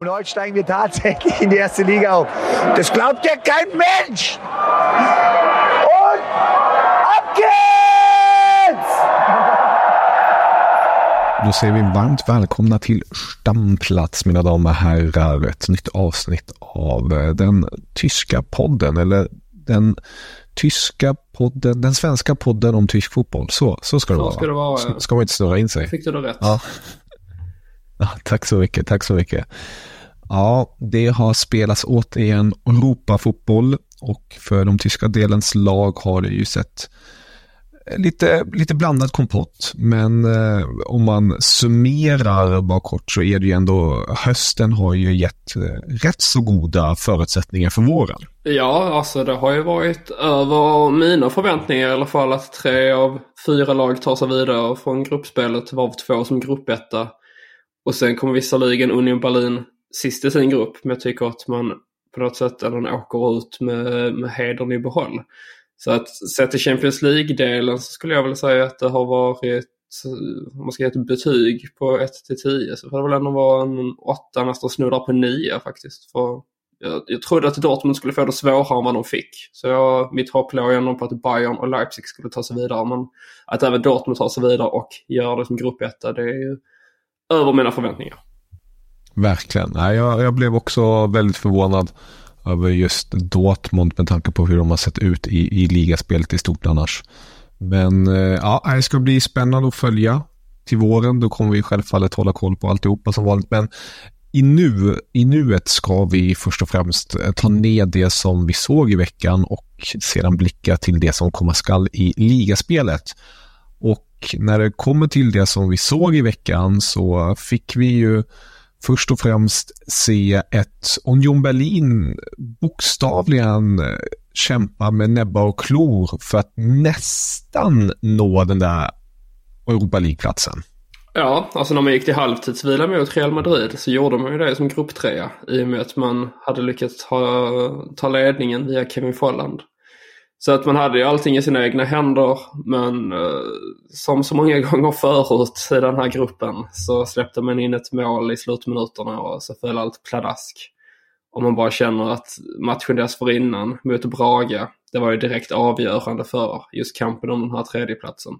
Und heute steigen wir tatsächlich in die erste Liga auf. Das glaubt ja kein Mensch! Und ab geht's! Då säger vi varmt välkomna till Stamplats mina damer och herrar. Ett nytt avsnitt av eh, den tyska podden eller den tyska podden, den svenska podden om tysk fotboll. Så, så ska det Så vara. ska det vara, Ska, man inte snurra in sig. Fick du det rätt? Ja ja. Tack så mycket, tack så mycket. Ja, det har spelats återigen Europafotboll och för de tyska delens lag har det ju sett eh, lite, lite blandad kompott. Men eh, om man summerar bara kort så är det ju ändå hösten har ju gett eh, rätt så goda förutsättningar för våren. Ja, alltså det har ju varit över mina förväntningar i alla fall att tre av fyra lag tar sig vidare från gruppspelet, varav två som gruppetta. Och sen kommer visserligen Union Berlin sist i sin grupp, men jag tycker att man på något sätt eller åker ut med, med hedern i behåll. Så att sett till Champions League-delen så skulle jag väl säga att det har varit, om man ska ge ett betyg på 1 till 10 så får det väl ändå vara en 8, nästan snuddar på 9 faktiskt. För jag, jag trodde att Dortmund skulle få det svårare än vad de fick. Så jag, mitt hopp låg ändå på att Bayern och Leipzig skulle ta sig vidare. Men att även Dortmund tar sig vidare och gör det som gruppetta, det är ju över mina förväntningar. Verkligen. Nej, jag, jag blev också väldigt förvånad över just Dortmund med tanke på hur de har sett ut i, i ligaspelet i stort annars. Men eh, ja, det ska bli spännande att följa till våren. Då kommer vi självfallet hålla koll på alltihopa som vanligt. Men i, nu, i nuet ska vi först och främst eh, ta ner det som vi såg i veckan och sedan blicka till det som komma skall i ligaspelet. Och när det kommer till det som vi såg i veckan så fick vi ju först och främst se ett Union Berlin bokstavligen eh, kämpa med näbbar och klor för att nästan nå den där Europa League-platsen. Ja, alltså när man gick till halvtidsvila mot Real Madrid så gjorde man ju det som grupptrea i och med att man hade lyckats ta, ta ledningen via Kevin Folland. Så att man hade ju allting i sina egna händer men eh, som så många gånger förut i den här gruppen så släppte man in ett mål i slutminuterna och så föll allt pladask. Och man bara känner att matchen dessförinnan mot Braga, det var ju direkt avgörande för just kampen om den här tredjeplatsen.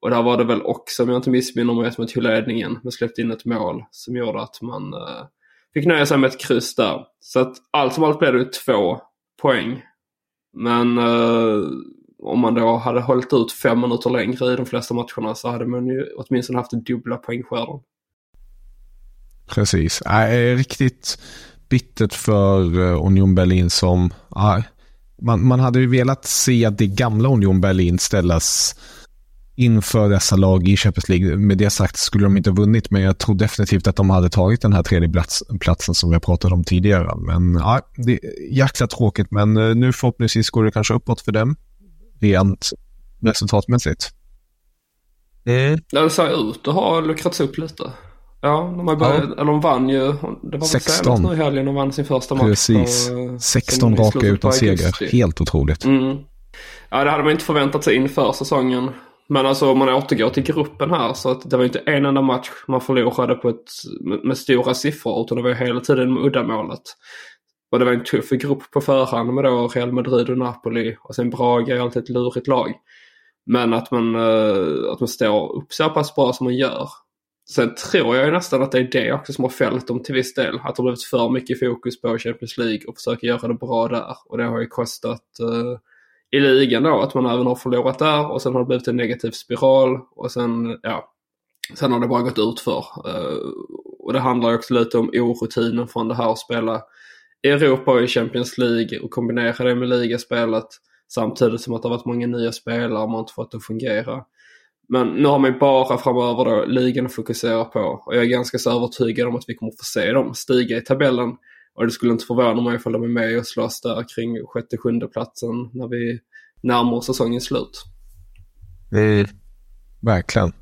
Och där var det väl också, om jag inte missminner mig, att man tog ledningen men släppte in ett mål som gjorde att man eh, fick nöja sig med ett kryss där. Så att allt som allt blev det två poäng. Men eh, om man då hade hållit ut fem minuter längre i de flesta matcherna så hade man ju åtminstone haft dubbla poängskörden. Precis. Äh, riktigt bittert för eh, Union Berlin som... Äh, man, man hade ju velat se det gamla Union Berlin ställas inför dessa lag i Champions League. Med det sagt skulle de inte ha vunnit, men jag tror definitivt att de hade tagit den här tredje plats, platsen som vi pratat om tidigare. Men ja, det är jäkla tråkigt, men uh, nu förhoppningsvis går det kanske uppåt för dem, rent resultatmässigt. Mm. Det ser ut att ha luckrats upp lite. Ja, de, har börjat, Ja. eller de vann ju. Det var väl 16. senast nu i helgen de vann sin första match. Precis. på, eh, 16 som i raka utan seger. Helt otroligt. Mm. Ja, det hade man inte förväntat sig inför säsongen. Men alltså om man återgår till gruppen här så att det var inte en enda match man förlorade på ett, med, med stora siffror utan det var ju hela tiden med uddamålet. Och det var en tuff grupp på förhand med då Real Madrid och Napoli och sen Braga är alltid ett lurigt lag. Men att man, eh, att man står upp så pass bra som man gör. Sen tror jag ju nästan att det är det också som har fällt dem till viss del. Att det har blivit för mycket fokus på Champions League och försöka göra det bra där. Och det har ju kostat eh, i ligan då att man även har förlorat där och sen har det blivit en negativ spiral och sen, ja, sen har det bara gått ut för. Eh, och det handlar också lite om orutinen från det här att spela i Europa och i Champions League och kombinera det med ligaspelet samtidigt som att det har varit många nya spelare och man har inte fått det att fungera. Men nu har man ju bara framöver då ligan att fokusera på och jag är ganska så övertygad om att vi kommer få se dem stiga i tabellen. Och det skulle inte förvåna mig ifall de är med och slåss där kring sjätte, sjunde platsen när vi närmar oss säsongens slut. Mm. Verkligen.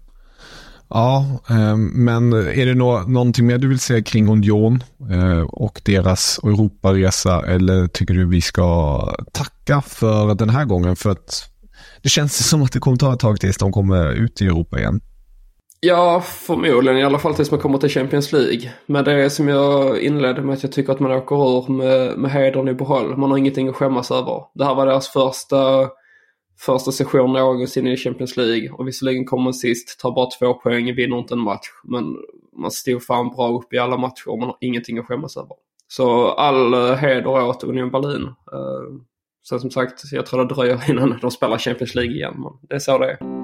Ja, eh, men är det nå någonting mer du vill säga kring Union eh, och deras Europaresa eller tycker du vi ska tacka för den här gången? För att det känns som att det kommer ta ett tag tills de kommer ut i Europa igen. Ja, förmodligen. I alla fall tills man kommer till Champions League. Men det är som jag inledde med att jag tycker att man åker ur med, med hedern i behåll. Man har ingenting att skämmas över. Det här var deras första, första session någonsin i Champions League. Och visserligen kommer man sist, tar bara två poäng, vinner inte en match. Men man stod fan bra upp i alla matcher och man har ingenting att skämmas över. Så all eh, heder åt Union Berlin. Uh, som sagt, jag tror det dröjer innan de spelar Champions League igen. Men det är så det är.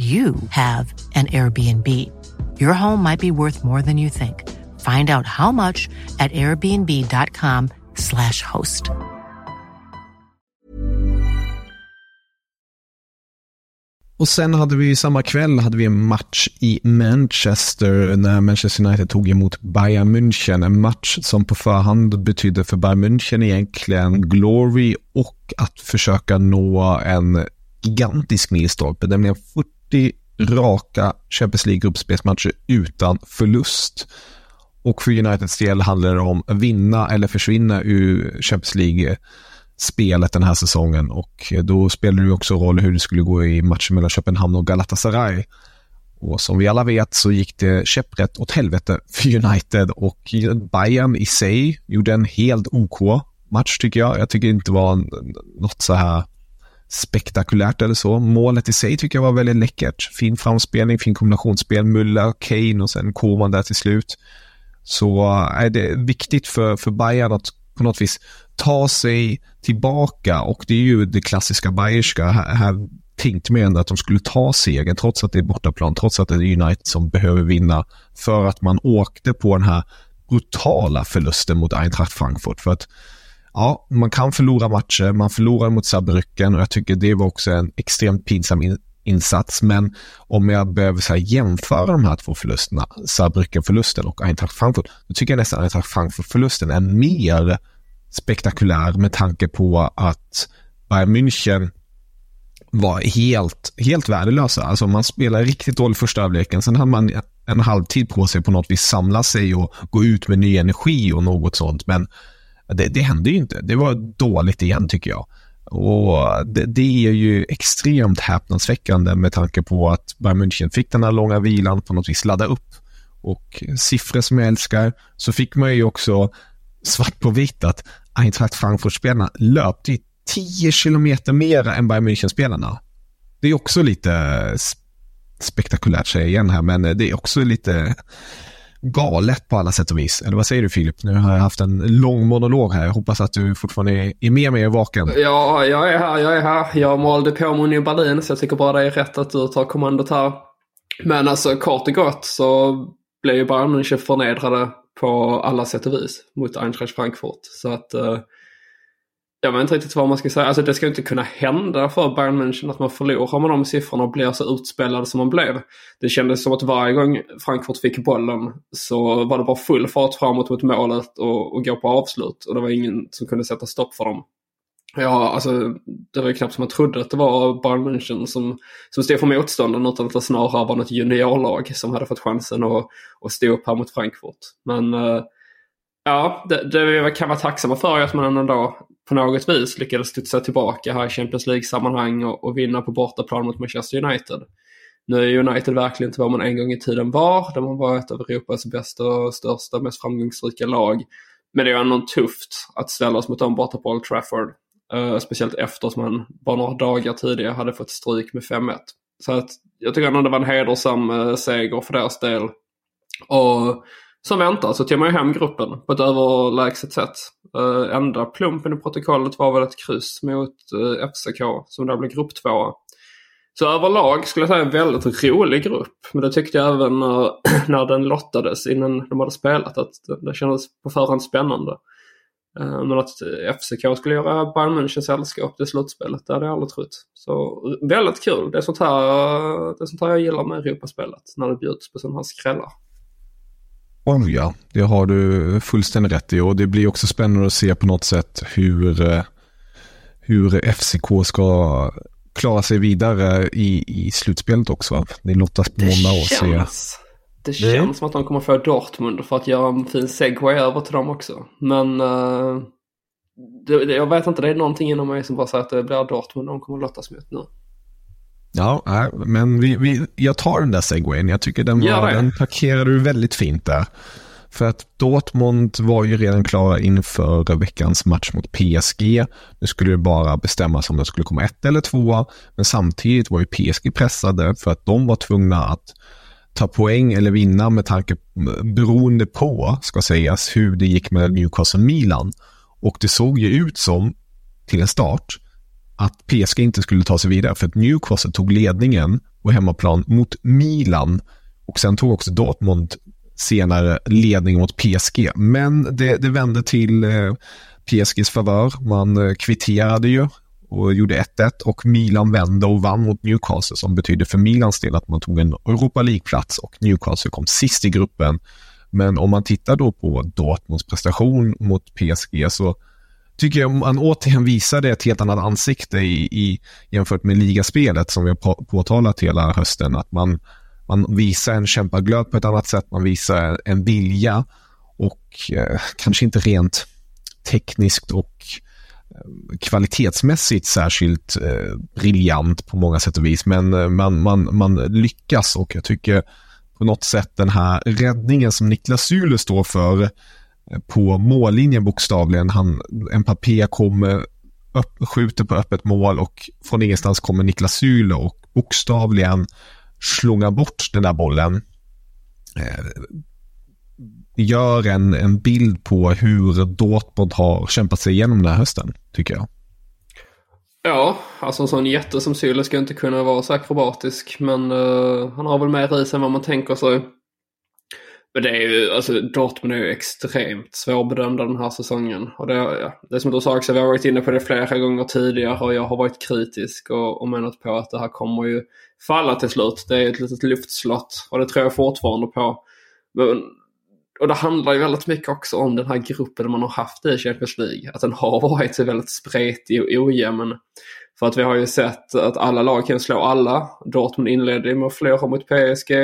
you have an Airbnb. Your home might be worth more than you think. Find out how much at airbnb.com slash host. Och sen hade vi samma kväll hade vi en match i Manchester när Manchester United tog emot Bayern München. En match som på förhand betydde för Bayern München egentligen glory och att försöka nå en gigantisk milstolpe, nämligen 40 raka Champions League-gruppspelsmatcher utan förlust. Och för Uniteds del handlar det om att vinna eller försvinna ur Champions League-spelet den här säsongen. Och eh, då spelar det också roll hur det skulle gå i matchen mellan Köpenhamn och Galatasaray. Och som vi alla vet så gick det käpprätt åt helvete för United och Bayern i sig gjorde en helt OK match tycker jag. Jag tycker inte det var något så här spektakulärt eller så. Målet i sig tycker jag var väldigt läckert. Fin framspelning, fin kombinationsspel, Muller, Kane och sen Koman där till slut. Så äh, är det viktigt för, för Bayern att på något vis ta sig tillbaka och det är ju det klassiska bayerska. Här, här tänkte man ändå att de skulle ta segern trots att det är bortaplan, trots att det är United som behöver vinna för att man åkte på den här brutala förlusten mot Eintracht Frankfurt. För att ja, man kan förlora matcher, man förlorar mot Saarbrücken och jag tycker det var också en extremt pinsam in insats. Men om jag behöver så jämföra de här två förlusterna, Saarbrücken-förlusten och Eintracht Frankfurt, då tycker jag nästan att Eintracht Frankfurt-förlusten är mer spektakulär med tanke på att Bayern München var helt, helt värdelösa. Alltså man spelade riktigt dåligt första halvleken. Sen hade man en halvtid på sig på något vis samla sig och gå ut med ny energi och något sånt. Men det, det hände ju inte. Det var dåligt igen tycker jag. Och det, det, är ju extremt häpnadsväckande med tanke på att Bayern München fick den här långa vilan på något vis ladda upp. Och siffror som jag älskar, så fick man ju också svart på vitt att Eintracht Frankfurt-spelarna löpte 10 kilometer mer än Bayern München-spelarna. Det är också lite spektakulärt säger jag igen här, men det är också lite galet på alla sätt och vis. Eller vad säger du Filip? Nu har jag haft en lång monolog här. Jag hoppas att du fortfarande är med mig och vaken. Ja, jag är här, jag är här. Jag malde på med i Berlin så jag tycker bara det är rätt att du tar kommandot här. Men alltså kort och gott så blev ju Bayern München förnedrade på alla sätt och vis mot Eintracht Frankfurt. Så att uh, jag vet inte riktigt vad man ska säga. Alltså det ska inte kunna hända för Bayern München att man förlorar med de siffrorna och blir så utspelade som man blev. Det kändes som att varje gång Frankfurt fick bollen så var det bara full fart framåt mot målet och, och gå på avslut. Och det var ingen som kunde sätta stopp för dem. Ja, alltså det var ju knappt som man trodde att det var Bayern München som, som stod för motstånden utan att det snarare var något juniorlag som hade fått chansen att, att stå upp här mot Frankfurt. Men eh, Ja, det, det vi kan vara tacksamma för är att man ändå på något vis lyckades studsa tillbaka här i Champions League-sammanhang och, och vinna på bortaplan mot Manchester United. Nu är United verkligen inte vad man en gång i tiden var. där man var ett av Europas bästa, största, mest framgångsrika lag. Men det är ändå tufft att ställa oss mot dem borta på Old Trafford. Uh, speciellt eftersom man bara några dagar tidigare hade fått stryk med 5-1. Så att jag tycker ändå det var en hedersam uh, seger för deras del. Och som väntat så tog man ju hem gruppen på ett överlägset sätt. Äh, enda plumpen i protokollet var väl ett kryss mot eh, äh, FCK som där blev grupp två. Så överlag skulle jag säga en väldigt rolig grupp. Men det tyckte jag även uh, när den lottades innan de hade spelat att det, det kändes på förhand spännande. Äh, men att FCK skulle göra Bayern München sällskap till slutspelet, det hade jag aldrig trott. Så väldigt kul. Det är sånt här, det är sånt här jag gillar med Europaspelet. När det bjuds på sådana här skrällar. Oh ja, det har du fullständigt rätt i och det blir också spännande att se på något sätt hur, eh, hur FCK ska klara sig vidare i, i slutspelet också. Det lottas på måndag och se. Det känns mm. som att de kommer få Dortmund för att göra en fin segway över till dem också. Men uh, det, jag vet inte, det är någonting inom mig som bara säger att det blir Dortmund de kommer lottas mot nu. Ja, men vi, vi, jag tar den där segwayen. Jag tycker den, var, den parkerar du väldigt fint där. För att Dortmund var ju redan klara inför veckans match mot PSG. Nu skulle det bara bestämmas om det skulle komma ett eller två. Men samtidigt var ju PSG pressade för att de var tvungna att ta poäng eller vinna med tanke beroende på, ska sägas, hur det gick med Newcastle Milan. Och det såg ju ut som, till en start, att PSG inte skulle ta sig vidare för att Newcastle tog ledningen på hemmaplan mot Milan och sen tog också Dortmund senare ledning mot PSG. Men det, det vände till eh, PSGs favör. Man eh, kvitterade ju och gjorde 1-1 och Milan vände och vann mot Newcastle som betydde för Milans del att man tog en Europa League-plats och Newcastle kom sist i gruppen. Men om man tittar då på Dortmunds prestation mot PSG så tycker jag man återigen visade ett helt annat ansikte i, i, jämfört med ligaspelet som vi har påtalat hela hösten. Att man, man visar en kämpaglöd på ett annat sätt, man visar en vilja och eh, kanske inte rent tekniskt och eh, kvalitetsmässigt särskilt eh, briljant på många sätt och vis, men eh, man, man, man lyckas och jag tycker på något sätt den här räddningen som Niklas Sule står för på mållinjen bokstavligen. Han, Mbappé kommer, upp, skjuter på öppet mål och från ingenstans kommer Niklas Syle och bokstavligen slungar bort den där bollen. Eh, gör en, en bild på hur Dortmund har kämpat sig igenom den här hösten, tycker jag. Ja, alltså en sån jätte som Syle ska inte kunna vara så akrobatisk, men uh, han har väl mer i sig än vad man tänker sig. Men det är ju, alltså Dortmund är ju extremt svårbedömda den här säsongen. Och det, ja, det är som du sa också, vi har varit inne på det flera gånger tidigare och jag har varit kritisk och, och menat på att det här kommer ju falla till slut. Det är ett litet luftslott och det tror jag fortfarande på. Men, och det handlar ju väldigt mycket också om den här gruppen man har haft i Champions League. Att den har varit väldigt spretig och ojämn. För att vi har ju sett att alla lag kan slå alla. Dortmund inledde med att förlora mot PSG.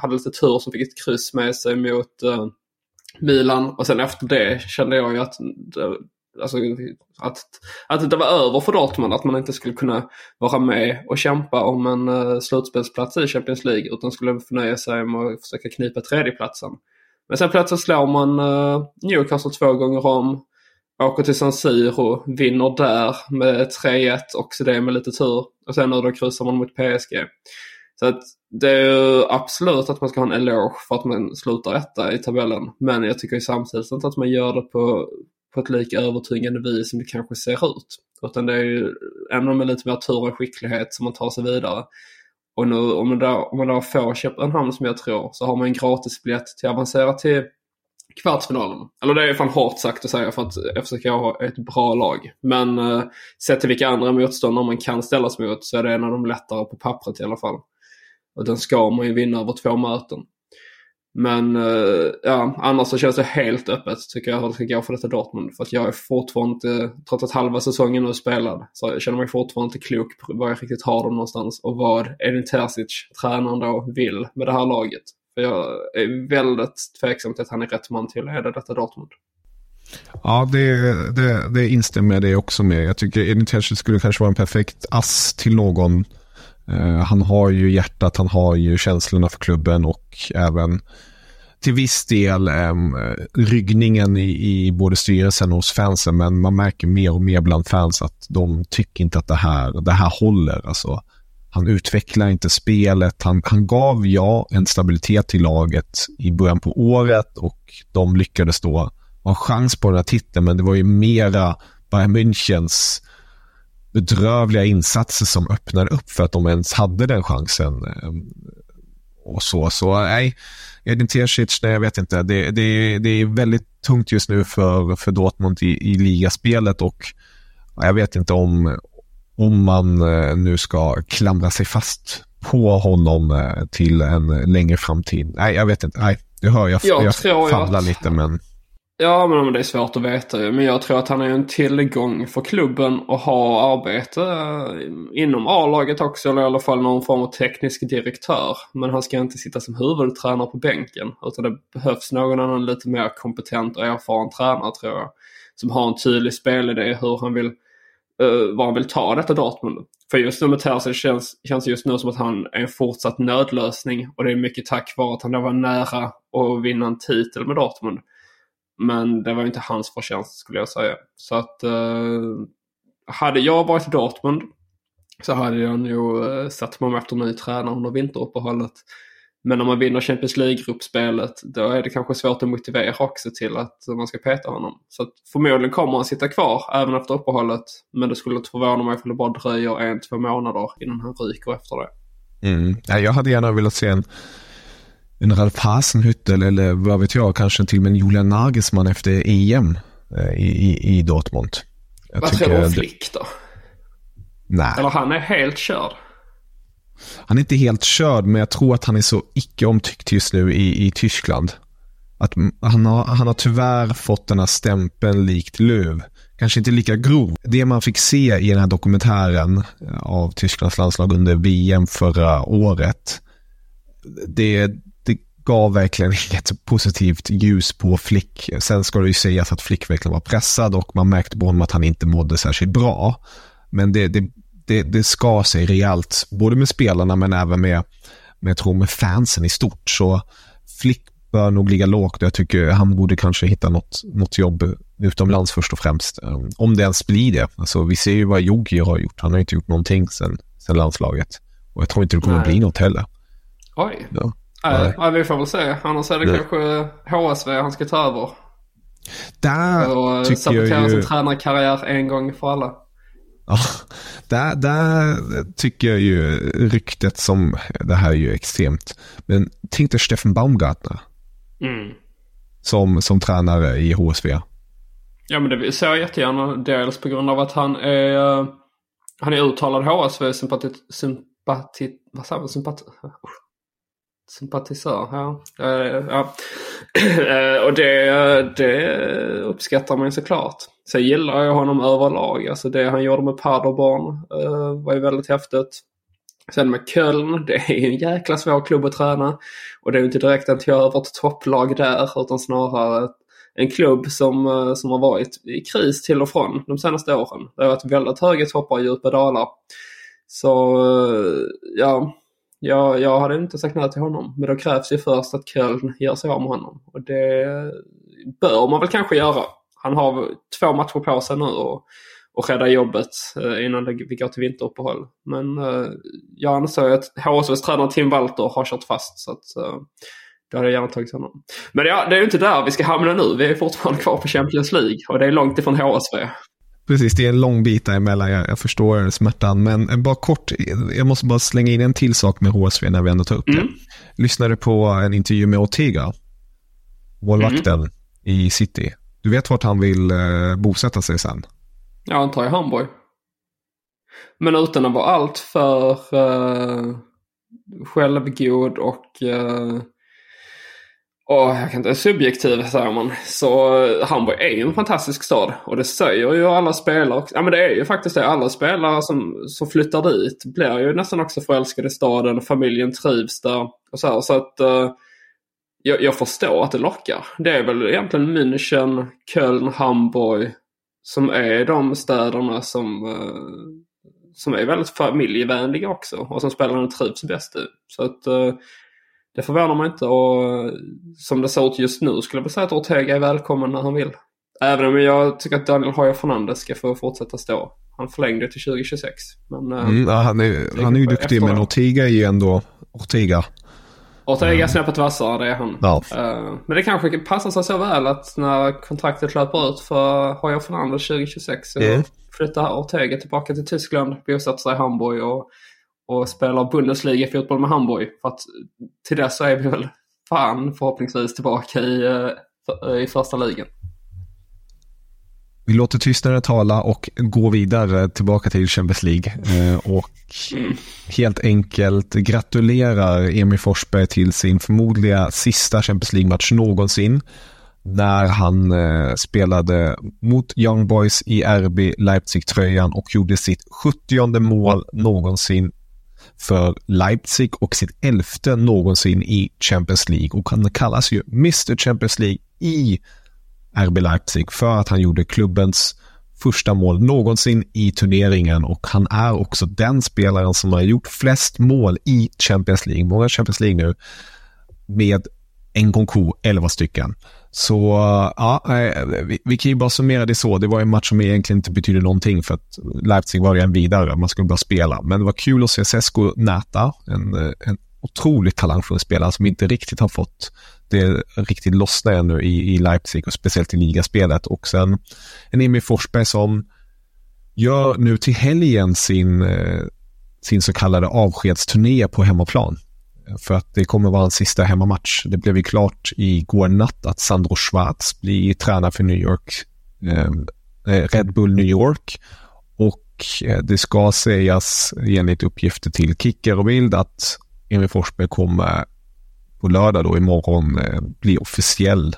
Hade lite tur som fick ett kryss med sig mot eh, Milan. Och sen efter det kände jag ju att, det, alltså, att, att det var över för Dortmund. Att man inte skulle kunna vara med och kämpa om en uh, slutspelsplats i Champions League. Utan skulle förnöja sig med att försöka knipa tredjeplatsen. Men sen plötsligt slår man uh, Newcastle två gånger om åker till San Siro, vinner där med 3-1, också det med lite tur. Och sen nu då kryssar man mot PSG. Så att det är ju absolut att man ska ha en eloge för att man slutar etta i tabellen. Men jag tycker ju samtidigt inte att man gör det på, på ett lika övertygande vis som det kanske ser ut. Utan det är ju ändå med lite mer tur och skicklighet som man tar sig vidare. Och nu om man då, om man då får Köpenhamn som jag tror så har man en gratisbiljett till att avancera till kvartsfinalen. Eller det är fan hårt sagt att säga för att FCK har ett bra lag. Men eh, sett till vilka andra motståndare man kan ställas mot så är det en av de lättare på pappret i alla fall. Och den ska man ju vinna över två möten. Men eh, ja, annars så känns det helt öppet tycker jag hur det ska gå för detta Dortmund. För att jag är fortfarande inte, trots att halva säsongen nu är spelad, så jag känner mig fortfarande inte klok på var jag riktigt har dem någonstans och vad Edin Terzic, tränaren då, vill med det här laget. För jag är väldigt tveksam till att han är rätt man till att leda detta Dortmund. Ja, det, det, det instämmer jag det också med. Jag tycker Edin Terzic skulle kanske vara en perfekt ass till någon. Uh, han har ju hjärtat, han har ju känslorna för klubben och även till viss del um, ryggningen i, i både styrelsen och hos fansen. Men man märker mer och mer bland fans att de tycker inte att det här, det här håller. Alltså, han utvecklar inte spelet. Han, han gav, ja, en stabilitet till laget i början på året och de lyckades då ha chans på den här titeln, men det var ju mera Bayern Münchens bedrövliga insatser som öppnade upp för att de ens hade den chansen. Ehm, och så, så nej, Edin Terzic, nej jag vet inte. Det, det, det är väldigt tungt just nu för, för Dortmund i, i ligaspelet och jag vet inte om, om man eh, nu ska klamra sig fast på honom eh, till en längre framtid. Nej, jag vet inte. Nej, du hör, jag, jag, jag famlar att... lite men... Ja, men det är svårt att veta Men jag tror att han är en tillgång för klubben att ha arbete eh, inom A-laget också. Eller i alla fall någon form av teknisk direktör. Men han ska inte sitta som huvudtränare på bänken. Utan det behövs någon annan lite mer kompetent och erfaren tränare tror jag. Som har en tydlig spelidé hur han vill Eh, uh, var han vill ta detta Dortmund. För just nu med Terzic känns, känns just nu som att han är en fortsatt nödlösning och det är mycket tack vare att han då var nära att vinna en titel med Dortmund. Men det var inte hans förtjänst skulle jag säga. Så att uh, hade jag varit i Dortmund så hade jag nog uh, satt mig efter ny tränare under vinteruppehållet. Men när man vinner Champions League-gruppspelet då är det kanske svårt att motivera också till att man ska peta honom. Så att förmodligen kommer han sitta kvar även efter uppehållet. Men det skulle inte förvåna mig om det bara dröjer en, två månader innan han ryker efter det. Mm. Ja, jag hade gärna velat se en, en Ralf Hasenhüttel eller vad vet jag, kanske till och med en Julian Nagelsmann efter EM eh, i, i, i Dortmund. Jag vad tror du om Flick då? Nej. Eller han är helt körd? Han är inte helt körd, men jag tror att han är så icke omtyckt just nu i, i Tyskland. Att han, har, han har tyvärr fått den här stämpeln likt Löv. Kanske inte lika grov. Det man fick se i den här dokumentären eh, av Tysklands landslag under VM förra året. Det, det gav verkligen inget positivt ljus på Flick. Sen ska det ju sägas att Flick verkligen var pressad och man märkte på honom att han inte mådde särskilt bra. Men det, det det, det ska sig rejält, både med spelarna men även med, med, jag tror med fansen i stort. Så Flick bör nog ligga lågt. Jag tycker han borde kanske hitta något, något jobb utomlands först och främst. Um, om det ens blir det. Alltså, vi ser ju vad Jogi har gjort. Han har inte gjort någonting sen, sen landslaget. Och jag tror inte det kommer Nej. bli något heller. Oj. Ja. Nej, Nej. vi får väl se. Annars är det Nej. kanske HSV han ska ta över. Där och tycker jag ju... sin tränarkarriär en gång för alla. Ja, där, där tycker jag ju ryktet som, det här är ju extremt, men tänk dig Steffen Baumgartner. Mm. Som, som tränare i HSV. Ja men det ser jag jättegärna. Dels på grund av att han är, han är uttalad HSV-sympatit, sympatit, vad sa man, sympatit, sympatisör. Eh, ja. Uh, ja. uh, och det, det uppskattar man ju såklart. Sen gillar jag honom överlag. Alltså det han gjorde med Paderborn uh, var ju väldigt häftigt. Sen med Köln, det är ju en jäkla svår klubb att träna. Och det är ju inte direkt att jag över ett topplag där utan snarare en klubb som, eh, som har varit i kris till och från de senaste åren. Det har varit väldigt höga toppar och djupa dalar. Så ja, jag, jag hade inte sagt nej till honom. Men då krävs ju först att Köln gör sig av med honom. Och det bör man väl kanske göra. Han har två matcher på sig nu och, och rädda jobbet eh, innan vi går till vinteruppehåll. Men eh, jag anser att HSVs tränare Tim Walter har kört fast. Så att, eh, då hade jag gärna tagit honom. Men ja, det är ju inte där vi ska hamna nu. Vi är fortfarande kvar på Champions League och det är långt ifrån HSV. Precis, det är en lång bit däremellan. Jag, jag förstår smärtan. Men bara kort, jag måste bara slänga in en till sak med HSV när vi ändå tar upp mm. det. Lyssnade på en intervju med Ortega, målvakten, mm. i City. Du vet vart han vill eh, bosätta sig sen? Jag antar jag Hamburg. Men utan att vara allt för uh, självgod och uh, och jag kan inte, subjektiv säger man. Så eh, Hamburg är ju en fantastisk stad. Och det säger ju alla spelare. Ja men det är ju faktiskt det. Alla spelare som, som flyttar dit blir ju nästan också förälskade i staden. Familjen trivs där. Och så här, så att uh, jag, jag, förstår att det lockar. Det är väl egentligen München, Köln, Hamburg. Som är de städerna som, uh, som är väldigt familjevänliga också. Och som spelarna trivs bäst i. Så att uh, det förvånar mig inte och som det ser ut just nu skulle jag vilja säga att Ortega är välkommen när han vill. Även om jag tycker att Daniel Hoyer Fernandez ska få fortsätta stå. Han förlängde till 2026. Men, eh, mm, ja, han är, han är ju duktig men Ortega är ju ändå Ortega. Ortega är snäppet vassare, det är han. Ja. Uh, men det kanske passar sig så väl att när kontraktet löper ut för Hoyer Fernandez 2026 så mm. flyttar Ortega tillbaka till Tyskland, bosätter sig i Hamburg och och spelar Bundesliga-fotboll med Hamburg. För att till dess så är vi väl fan förhoppningsvis tillbaka i, eh, i första ligan. Vi låter tystnaden tala och går vidare tillbaka till Champions League. Eh, och helt enkelt gratulerar Emil Forsberg till sin förmodliga sista Champions League-match någonsin. När han eh, spelade mot Young Boys i RB Leipzig-tröjan och gjorde sitt 70 mål någonsin för Leipzig och sitt elfte någonsin i Champions League. Och han kallas ju Mr Champions League i RB Leipzig för att han gjorde klubbens första mål någonsin i turneringen. Och han är också den spelaren som har gjort flest mål i Champions League, många Champions League nu, med en Gonku, 11 stycken. Så ja, eh, vi, vi kan ju bara summera det så. Det var en match som egentligen inte betydde någonting för att Leipzig var redan vidare. Man skulle bara spela. Men det var kul att se Sesko näta. En, eh, en otroligt talangfull spelare som inte riktigt har fått det riktigt lossna ännu i, i Leipzig och speciellt i ligaspelet. Och sen en Emil Forsberg som gör nu till helgen sin, eh, sin så kallade avskedsturné på hemmaplan. För att det kommer vara en sista hemmamatch. Det blev ju klart igår natt att Sandro Schwarz blir tränare för New York, ehm, eh, Red Bull New York. Och eh, det ska sägas enligt uppgifter till Kicker och Bild att Emil Forsberg kommer på lördag då imorgon eh, bli officiell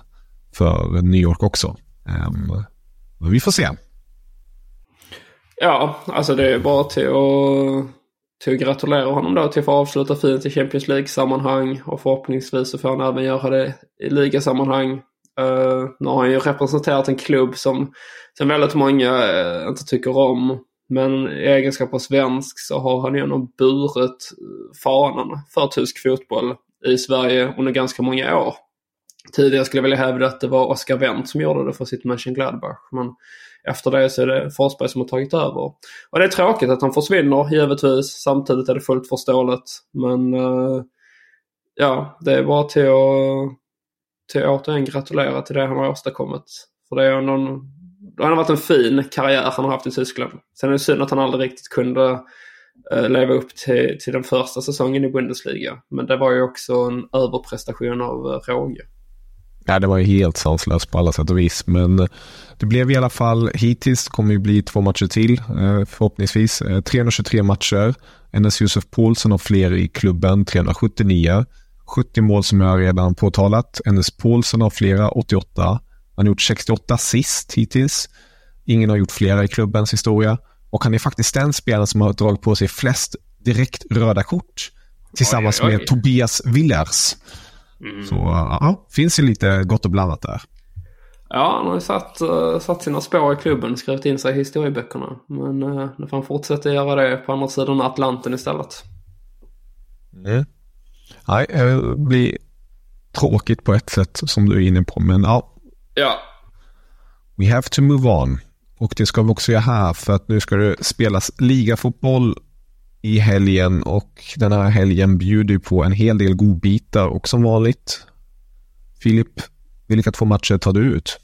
för New York också. Um, vi får se. Ja, alltså det är bara till att till att gratulera honom då till att få avsluta fint i Champions League-sammanhang och förhoppningsvis så får han även göra det i ligasammanhang. Uh, nu har han ju representerat en klubb som, som väldigt många uh, inte tycker om. Men i egenskap av svensk så har han ju ändå burit eh, fanan för tysk fotboll i Sverige under ganska många år. Tidigare skulle jag vilja hävda att det var Oscar Wendt som gjorde det för sitt Mönchengladbach. Men efter det så är det Forsberg som har tagit över. Och det är tråkigt att han försvinner givetvis. Samtidigt är det fullt förståeligt. Men uh, ja, det är bara till att, till att återigen gratulera till det han har åstadkommit. För det är någon, det har varit en fin karriär han har haft i Tyskland. Sen är det synd att han aldrig riktigt kunde eh, leva upp till, till den första säsongen i Bundesliga. Men det var ju också en överprestation av eh, råge. Ja, det var ju helt sanslöst på alla sätt och vis. Men det blev i alla fall hittills, det kommer ju bli två matcher till eh, förhoppningsvis. 323 eh, matcher. NS Josef Paulsson har fler i klubben, 379. 70 mål som jag redan påtalat. NS Paulsson har flera, 88. Han har gjort 68 assist hittills. Ingen har gjort flera i klubbens historia. Och han är faktiskt den spelaren som har dragit på sig flest direkt röda kort. Tillsammans oj, oj. med Tobias Willers. Mm. Så ja, finns ju lite gott och blandat där. Ja, han har ju satt, uh, satt sina spår i klubben, skrivit in sig i historieböckerna. Men uh, nu får han fortsätta göra det på andra sidan Atlanten istället. Mm. Nej, det blir tråkigt på ett sätt som du är inne på, men ja. Ja. We have to move on. Och det ska vi också göra här för att nu ska det spelas ligafotboll i helgen och den här helgen bjuder på en hel del godbitar och som vanligt Filip, vilka två matcher tar du ut?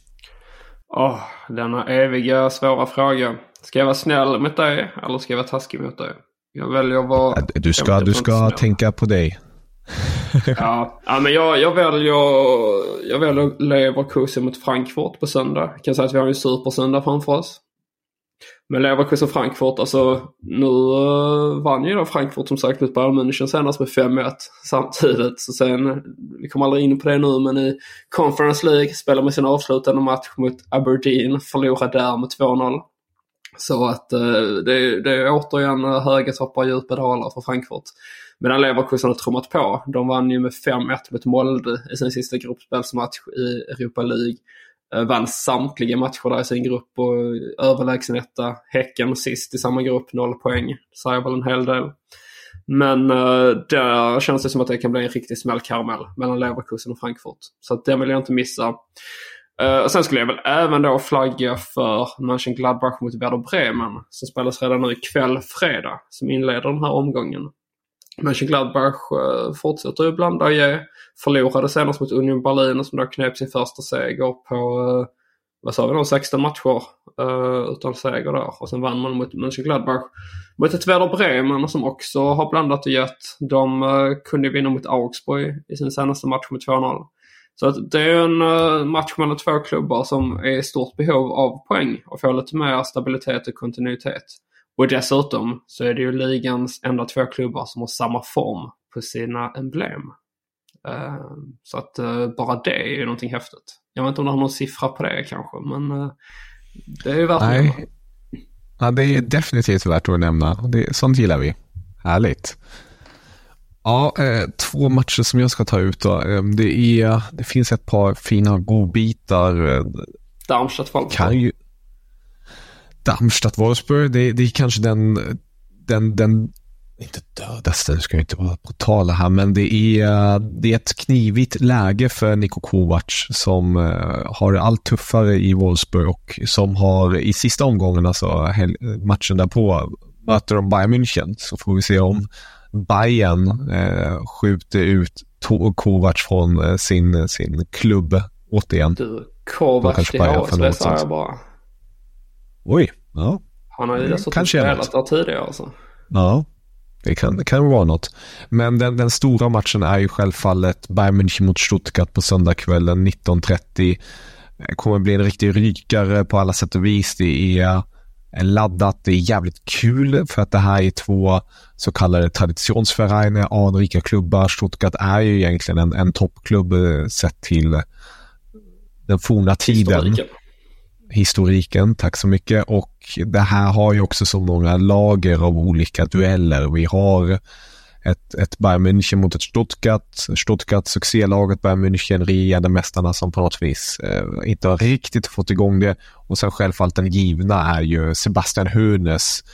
Åh, oh, denna eviga svåra fråga. Ska jag vara snäll mot dig eller ska jag vara taskig mot dig? Jag väljer att vara... Du ska, du ska tänka på dig. ja. ja, men jag, jag, väljer, jag väljer Leverkusen mot Frankfurt på söndag. Jag kan säga att vi har en supersöndag framför oss. Men Leverkusen Frankfurt, alltså nu eh, vann ju då Frankfurt som sagt mot Bayern München senast med 5-1 samtidigt. Så sen, vi kommer aldrig in på det nu, men i Conference League spelar med sin avslutande match mot Aberdeen, förlorar där med 2-0. Så att eh, det, det är återigen eh, höga toppar och djupa dalar för Frankfurt. Medan Leverkusen har trummat på. De vann ju med 5-1 mot Molde i sin sista gruppspelsmatch i Europa League. Eh, vann samtliga matcher där i sin grupp och överlägsen etta. Häcken sist i samma grupp, noll poäng. Säger väl en hel del. Men eh, uh, där känns det som att det kan bli en riktig smällkaramell mellan Leverkusen och Frankfurt. Så att den vill jag inte missa. Uh, sen skulle jag väl även då flagga för Mönchengladbach mot Werder Bremen som spelas redan nu ikväll fredag som inleder den här omgången. Mönchengladbach eh, fortsätter ju blanda och ge. Förlorade senast mot Union Berlin som då knep sin första seger på, eh, vad sa vi då, 16 matcher eh, utan seger där. Och sen vann man mot Mönchengladbach. Mot ett Werder Bremen som också har blandat och gett. De kunde vinna mot Augsburg i sin senaste match med 2-0. Så att det är en match mellan två klubbar som är i stort behov av poäng och få lite mer stabilitet och kontinuitet. Och dessutom så är det ju ligans enda två klubbar som har samma form på sina emblem. Uh, så att uh, bara det är ju någonting häftigt. Jag vet inte om du har någon siffra på det kanske, men uh, det är ju värt Nej. att. Ja, det är definitivt värt att nämna. Det, sånt gillar vi. Härligt. Ja, eh, två matcher som jag ska ta ut då. Eh, det, är, det finns ett par fina godbitar. Eh, Darmstadt-Wolfsburg. Det, det är kanske den, den, den inte dödaste, det ska ju inte vara brutala här, men det är, det är ett knivigt läge för Niko Kovac som har det allt tuffare i Wolfsburg och som har i sista omgången, alltså matchen därpå, möter de Bayern München. Så får vi se om Bayern eh, skjuter ut Kovac från eh, sin, sin klubb återigen. Du, Kovac till HSV sa jag bara. Oj, ja. Han har ju dessutom spelat där tidigare alltså. Ja, det kan, det kan vara något. Men den, den stora matchen är ju självfallet Bayern München mot Stuttgart på söndagskvällen 19.30. Det kommer bli en riktig rykare på alla sätt och vis. Det är laddat. Det är jävligt kul för att det här är två så kallade traditionsvereine, anrika klubbar. Stuttgart är ju egentligen en, en toppklubb eh, sett till den forna tiden. Historiken. Historiken, tack så mycket. Och det här har ju också så många lager av olika dueller. Vi har ett, ett Bayern München mot ett Stuttgart. Stuttgart, succélaget Bayern München, regerande mästarna som på något vis eh, inte har riktigt fått igång det. Och sen självfallet den givna är ju Sebastian Hönes.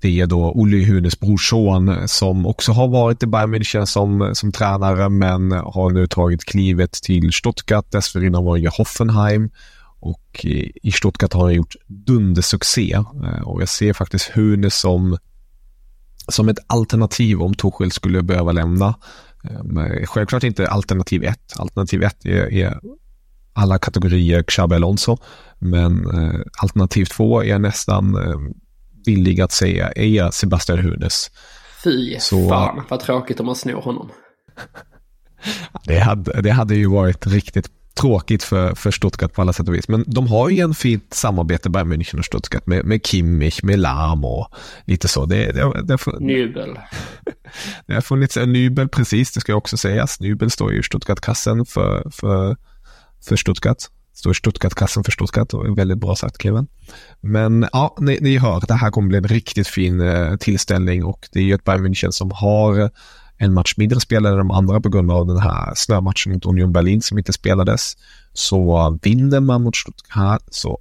Det är då Olli Hoeneß brorson som också har varit i Bayern München som, som tränare men har nu tagit klivet till Stuttgart. Dessförinnan var det Hoffenheim. Och i Stuttgart har han gjort dundersuccé. Eh, och jag ser faktiskt Hoeneß som som ett alternativ om Torshäll skulle behöva lämna. Ehm, självklart inte alternativ 1. Alternativ 1 är, är alla kategorier Xabi Alonso. Men eh, alternativ 2 är nästan eh, villig att säga är Sebastian Hunes. Fy Så, fan vad tråkigt om man snor honom. det, hade, det hade ju varit riktigt tråkigt för, för Stuttgart på alla sätt och vis. Men de har ju en fint samarbete, Bayern München och Stuttgart, med, med Kimmich, med Lam och lite så. Det, det, det, Nybel. Det har funnits en Nybel, precis, det ska också sägas. Nybel står ju i Stuttgart-kassen för, för, för Stuttgart. Står i Stuttgart-kassen för Stuttgart och väldigt bra sagt Kevin. Men ja, ni, ni hör, det här kommer bli en riktigt fin eh, tillställning och det är ju ett Bayern München som har en match mindre spelade de andra på grund av den här snömatchen mot Union Berlin som inte spelades. Så vinner man mot Stuttgart så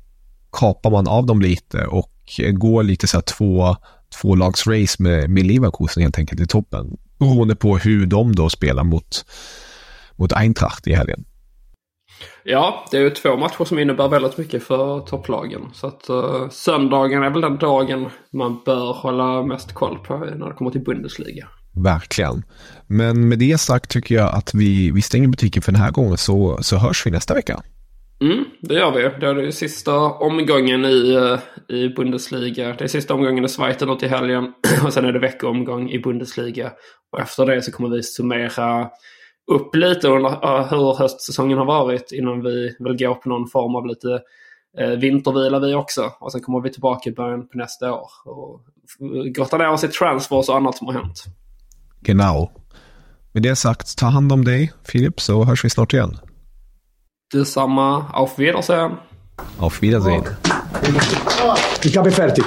kapar man av dem lite och går lite så här två, två lags race med, med Leverkusen helt enkelt i toppen. Beroende på hur de då spelar mot, mot Eintracht i helgen. Ja, det är ju två matcher som innebär väldigt mycket för topplagen. Så att uh, söndagen är väl den dagen man bör hålla mest koll på när det kommer till Bundesliga. Verkligen. Men med det sagt tycker jag att vi, vi stänger butiken för den här gången så, så hörs vi nästa vecka. Mm, det gör vi. Det är sista omgången i, eh, i Bundesliga. Det är sista omgången i Schweiz och till helgen. Och sen är det veckoomgång i Bundesliga. Och efter det så kommer vi summera upp lite under eh, hur höstsäsongen har varit innan vi vill gå på någon form av lite eh, vintervila vi också. Och sen kommer vi tillbaka i början på nästa år. Och grotta ner oss i transfers och annat som har hänt. Genau. Med det sagt, ta hand om dig Filip så hörs vi snart igen. Detsamma. Auf Wiedersehen. Auf Wiedersehen. Ich habe fertig.